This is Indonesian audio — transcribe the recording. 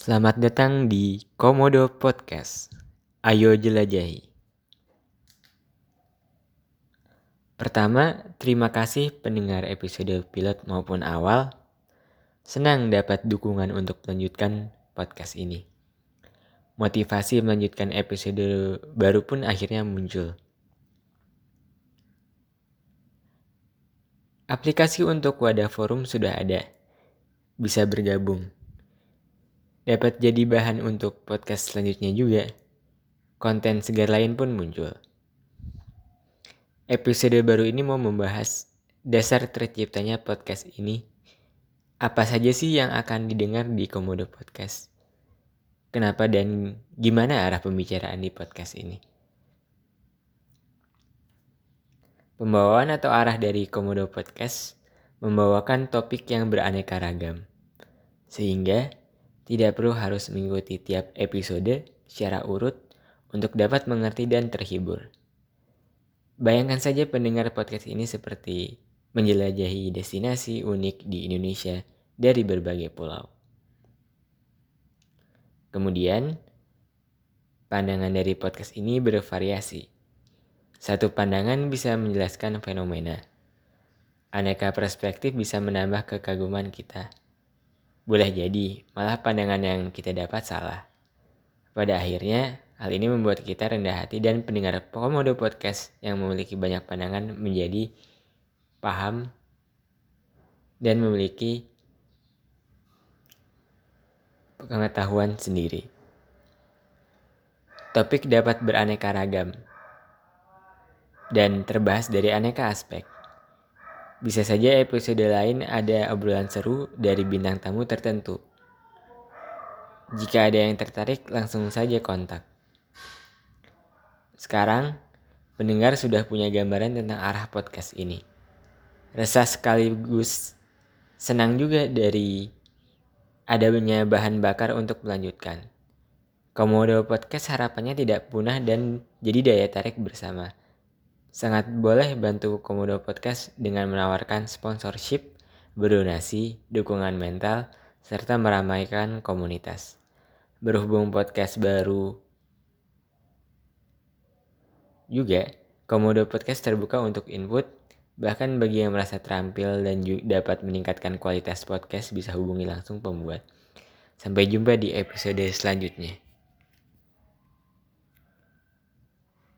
Selamat datang di Komodo Podcast. Ayo jelajahi. Pertama, terima kasih pendengar episode pilot maupun awal. Senang dapat dukungan untuk melanjutkan podcast ini. Motivasi melanjutkan episode baru pun akhirnya muncul. Aplikasi untuk wadah forum sudah ada. Bisa bergabung. Dapat jadi bahan untuk podcast selanjutnya juga. Konten segar lain pun muncul. Episode baru ini mau membahas dasar terciptanya podcast ini. Apa saja sih yang akan didengar di Komodo Podcast? Kenapa dan gimana arah pembicaraan di podcast ini? Pembawaan atau arah dari Komodo Podcast membawakan topik yang beraneka ragam. Sehingga tidak perlu harus mengikuti tiap episode secara urut untuk dapat mengerti dan terhibur. Bayangkan saja pendengar podcast ini seperti menjelajahi destinasi unik di Indonesia dari berbagai pulau. Kemudian, pandangan dari podcast ini bervariasi. Satu pandangan bisa menjelaskan fenomena. Aneka perspektif bisa menambah kekaguman kita. Boleh jadi, malah pandangan yang kita dapat salah. Pada akhirnya, Hal ini membuat kita rendah hati dan pendengar Komodo Podcast yang memiliki banyak pandangan menjadi paham dan memiliki pengetahuan sendiri. Topik dapat beraneka ragam dan terbahas dari aneka aspek. Bisa saja episode lain ada obrolan seru dari bintang tamu tertentu. Jika ada yang tertarik, langsung saja kontak. Sekarang, pendengar sudah punya gambaran tentang arah podcast ini. Resah sekaligus senang juga dari adanya bahan bakar untuk melanjutkan. Komodo Podcast harapannya tidak punah dan jadi daya tarik bersama. Sangat boleh bantu Komodo Podcast dengan menawarkan sponsorship, berdonasi, dukungan mental, serta meramaikan komunitas. Berhubung podcast baru juga, Komodo Podcast terbuka untuk input, bahkan bagi yang merasa terampil dan dapat meningkatkan kualitas podcast bisa hubungi langsung pembuat. Sampai jumpa di episode selanjutnya.